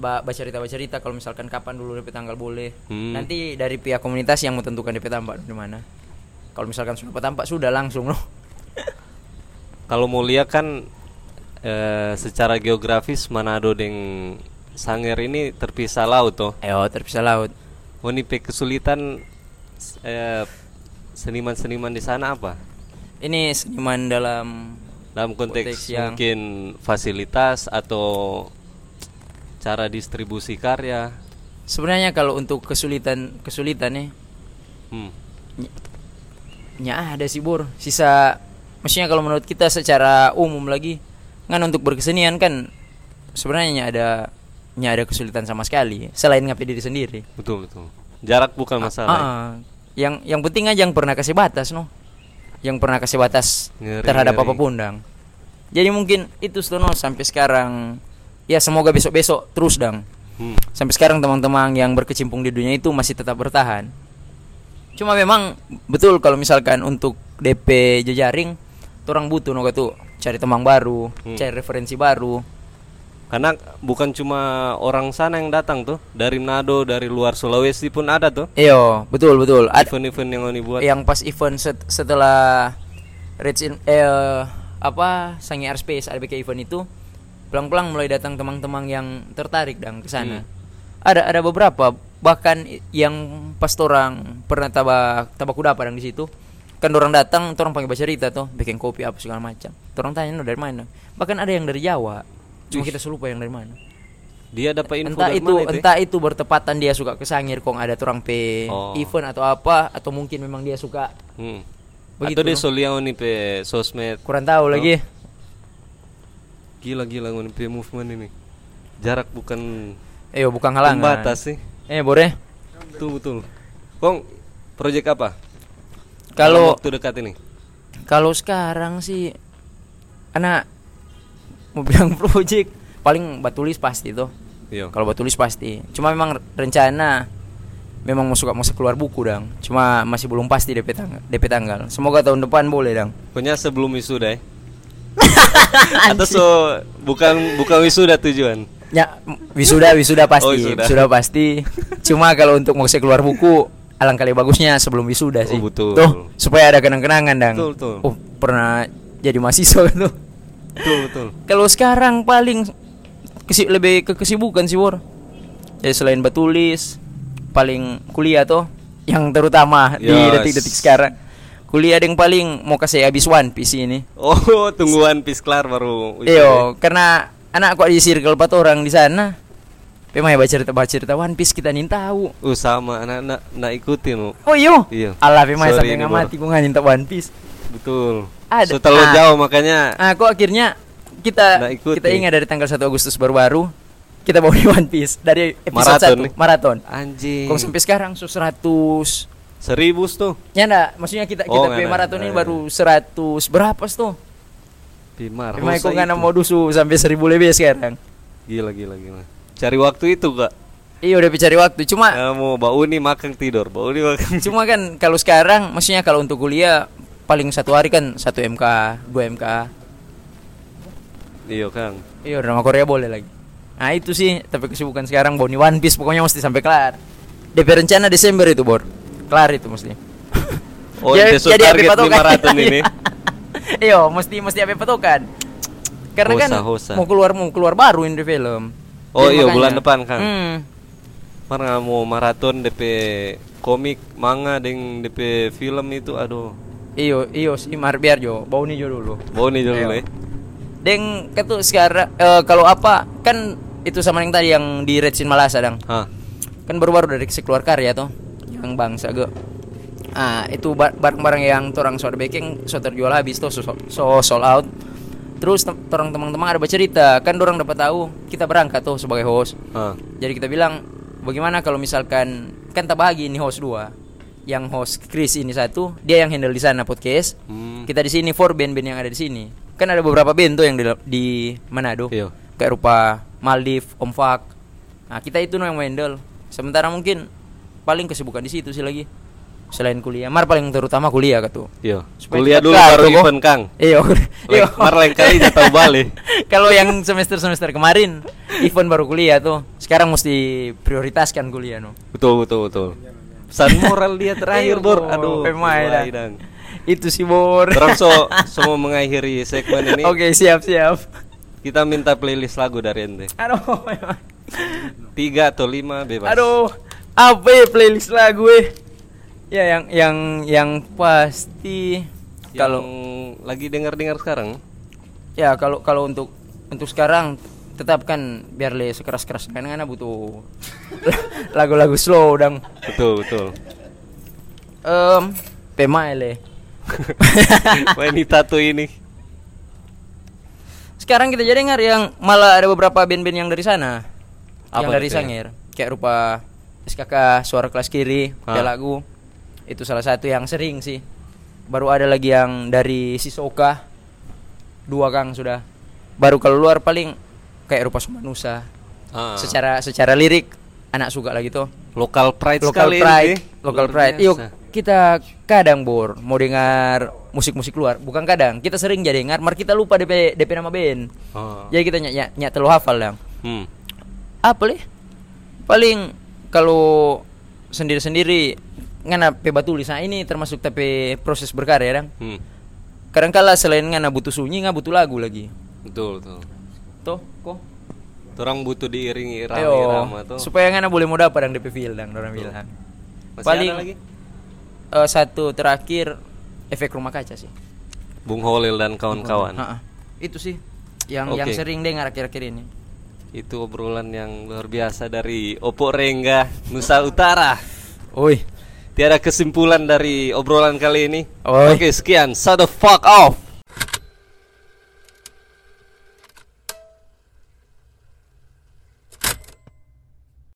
Ba, baca cerita baca cerita kalau misalkan kapan dulu DP tanggal boleh. Hmm. Nanti dari pihak komunitas yang menentukan DP tampak di mana. Kalau misalkan sudah tampak sudah langsung loh. Kalau mau lihat kan eh, secara geografis Manado dan Sanger ini terpisah laut toh. Ayo terpisah laut. Ngoni pe kesulitan eh, seniman-seniman di sana apa? Ini seniman dalam Dalam konteks, Konteks yang- mungkin fasilitas atau cara distribusi karya. sebenarnya kalau untuk kesulitan kesulitan nih Hmm. nya ada sih bor sisa maksudnya kalau menurut kita secara umum lagi kan untuk berkesenian kan sebenarnya nya ada nya ada kesulitan sama sekali selain ngapain diri sendiri Betul betul. Jarak bukan masalah. ya? Ah, yang yang penting aja yang pernah kasih batas no yang pernah kasih batas Ngeri, terhadap ngeri. apa pun dang jadi mungkin itu no sampai sekarang ya semoga besok besok terus dang Hmm. sampai sekarang teman-teman yang berkecimpung di dunia itu masih tetap bertahan. Cuma memang betul kalau misalkan untuk DP jejaring, orang butuh no tuh cari teman baru, Hmm. cari referensi baru. Karena bukan cuma orang sana yang datang tuh, dari Manado, dari luar Sulawesi pun ada tuh. Iyo, betul betul. Event-event yang oni buat. yang pas event set- setelah Reds in eh apa Sangi Airspace RBK event itu pelang-pelang mulai datang teman-teman yang tertarik dan ke sana. Ada ada beberapa bahkan yang pas orang pernah tabak tabak kuda padang di situ. Kan orang datang, orang panggil baca cerita tuh, bikin kopi apa segala macam. Orang tanya "No, dari mana? Bahkan ada yang dari Jawa. Cuma kita selupa yang dari mana. Dia dapat info entah dari itu mana itu? ya? entah itu bertepatan dia suka ke Sangir kong ada orang pe Oh. event atau apa atau mungkin memang dia suka Hmm. Begitu, Atau dia no? soliang oni pe sosmed. kurang tahu lagi. Gila-gila oni pe movement ini. Jarak bukan Eh bukan halangan. pembatas sih. Eh boleh. Betul betul. Kong proyek apa? Kalau waktu dekat ini. kalau sekarang sih anak mau bilang project paling batulis pasti tuh. Iya. Kalau batulis pasti. Cuma memang rencana memang mau suka mau keluar buku dang. Cuma masih belum pasti DP tanggal. DP tanggal. Semoga tahun depan boleh dang. Pokoknya sebelum wisuda ya. Atau so bukan bukan wisuda tujuan. Ya wisuda wisuda pasti. Oh, wisuda. wisuda pasti. Cuma kalau untuk mau keluar buku alangkah lebih bagusnya sebelum wisuda sih. Oh, betul. Tuh supaya ada kenang-kenangan dang. Betul, betul. Oh pernah jadi mahasiswa tuh. Betul betul. Kalau sekarang paling kesi lebih ke kesibukan sih Bor. Ya selain batulis, paling kuliah tuh yang terutama di Yes. detik-detik sekarang. Kuliah yang paling mau kasih habis One Piece ini. Oh, tungguan Peace kelar baru. Iyo, karena anak kok di circle empat orang di sana. Memang ya baca cerita baca cerita One Piece kita nih tahu. Uh sama anak-anak nak ikutin oh. Oh iyo. Iya. Allah memang Sorry sampai ini, ngamati gue nggak minta One Piece. Betul. Ada. So terlalu Ah. jauh makanya Ah, kok akhirnya kita Nggak ikuti. kita ingat dari tanggal 1 Agustus baru-baru kita bawa di One Piece dari episode Maraton 1 nih. maraton. anjing. Kok sampai sekarang so 100 Seribu tuh. Ya enggak, maksudnya kita Oh, kita nggak ada. maraton ini baru 100 berapa tuh? Pimar. Rosa kok nggak itu. mau dusu sampai 1000 lebih sekarang. Gila gila gila. Cari waktu itu kak. Iya udah cari waktu. Cuma Ya, mau bau nih makan tidur, bau nih makan. cuma kan kalau sekarang maksudnya kalau untuk kuliah paling satu hari kan 1 MK, 2 MK. Iya kang. Iya, drama Korea boleh lagi. Nah, itu sih, tapi kesibukan sekarang Boni One Piece pokoknya mesti sampai kelar. DP rencana Desember itu, Bor. Kelar itu mesti. Oh, Jadi- itu so jadi target maraton ini. Iya, mesti mesti apa patokan. Karena kan Hosa, hosa. mau keluar mau keluar baru ini film. Oh, iya, makanya- bulan depan, Kang. Hmm. Mana mau maraton DP komik, manga, deng DP film itu, aduh. Iyo, iyo si Mar biar jo, bau nih jo dulu. Bau nih dulu Ayo. ya. Deng, katu sekarang eh, kalau apa kan itu sama yang tadi yang di Red Sin Malasa dang. Hah. Kan baru-baru dari keluar karya tuh yang bangsa ge. Ah, itu ba- barang-barang yang torang sudah baking so terjual habis tuh so, so sold out. Terus tem- torang teman-teman ada bercerita, kan dorang dapat tahu kita berangkat tuh sebagai host. Hah. Jadi kita bilang bagaimana kalau misalkan kan tak bahagi ini host dua. Yang host Chris ini satu, dia yang handle di sana podcast. Hmm. Kita di sini for band-band yang ada di sini. Kan ada beberapa band tuh yang di, di Manado. Iya. Kayak rupa Maldiv, Om Fak. Nah, kita itu no yang handle. Sementara mungkin paling kesibukan di situ sih lagi. Selain kuliah, Mar paling terutama kuliah katu. Iya. Kuliah dulu baru Bo. event Kang. Iya, iya. Mar lain kali jatuh balik. Kalau yang semester-semester kemarin event baru kuliah tuh. Sekarang mesti prioritaskan kuliah no. Betul betul betul. Pesan moral dia terakhir, Iya, Bor. Aduh. Pemain. Itu sih Bor. Terus so, mau mengakhiri segmen ini, Oke, siap siap. kita minta playlist lagu dari ente. Aduh. Tiga atau lima bebas. aduh, apa ya playlist lagu eh? Ya yang yang yang pasti Yang kalau lagi dengar-dengar sekarang, ya kalau kalau untuk untuk sekarang tetap kan biar le sekeras-keras kan karena butuh lagu-lagu slow dan betul betul. em pemain le. Wanita tuh ini. Sekarang kita jadi dengar yang malah ada beberapa band-band yang dari sana. yang Apa dari itu ya? Sangir. Kayak rupa SKK Suara Kelas Kiri, ada lagu. Itu salah satu yang sering sih. Baru ada lagi yang dari Sisoka. Dua Kang sudah. Baru kalau luar paling kayak rupa Sumanusa. Ah, Secara secara lirik anak suka lagi tuh. lokal pride Local sekali pride, ini. local Luar pride. Yuk kita kadang bor mau dengar musik-musik luar. Bukan kadang, kita sering jadi dengar, mar kita lupa DP DP nama band. Oh. Jadi kita nyak nyak, nyak telu hafal dang. Hmm. Apa leh? Paling kalau sendiri-sendiri ngana pe batulis nah ini termasuk tapi proses berkarya dang. Hmm. Kadang kala selain ngana butuh sunyi ngana butuh lagu lagi. Betul betul. Tuh, kok. Orang butuh diiringi Ayo, irama-irama tuh. supaya ngana boleh mau dapat yang DP feel dang orang bilang. Masih paling- ada lagi? Eh, satu terakhir efek rumah kaca sih. Bung Holil dan kawan-kawan. Ha-ha. Itu sih yang yang Oke. sering dengar akhir-akhir ini. Itu obrolan yang luar biasa dari Oppo Rengga Nusa Utara. Oi. Tiada kesimpulan dari obrolan kali ini. Oke, sekian. Shut the fuck off.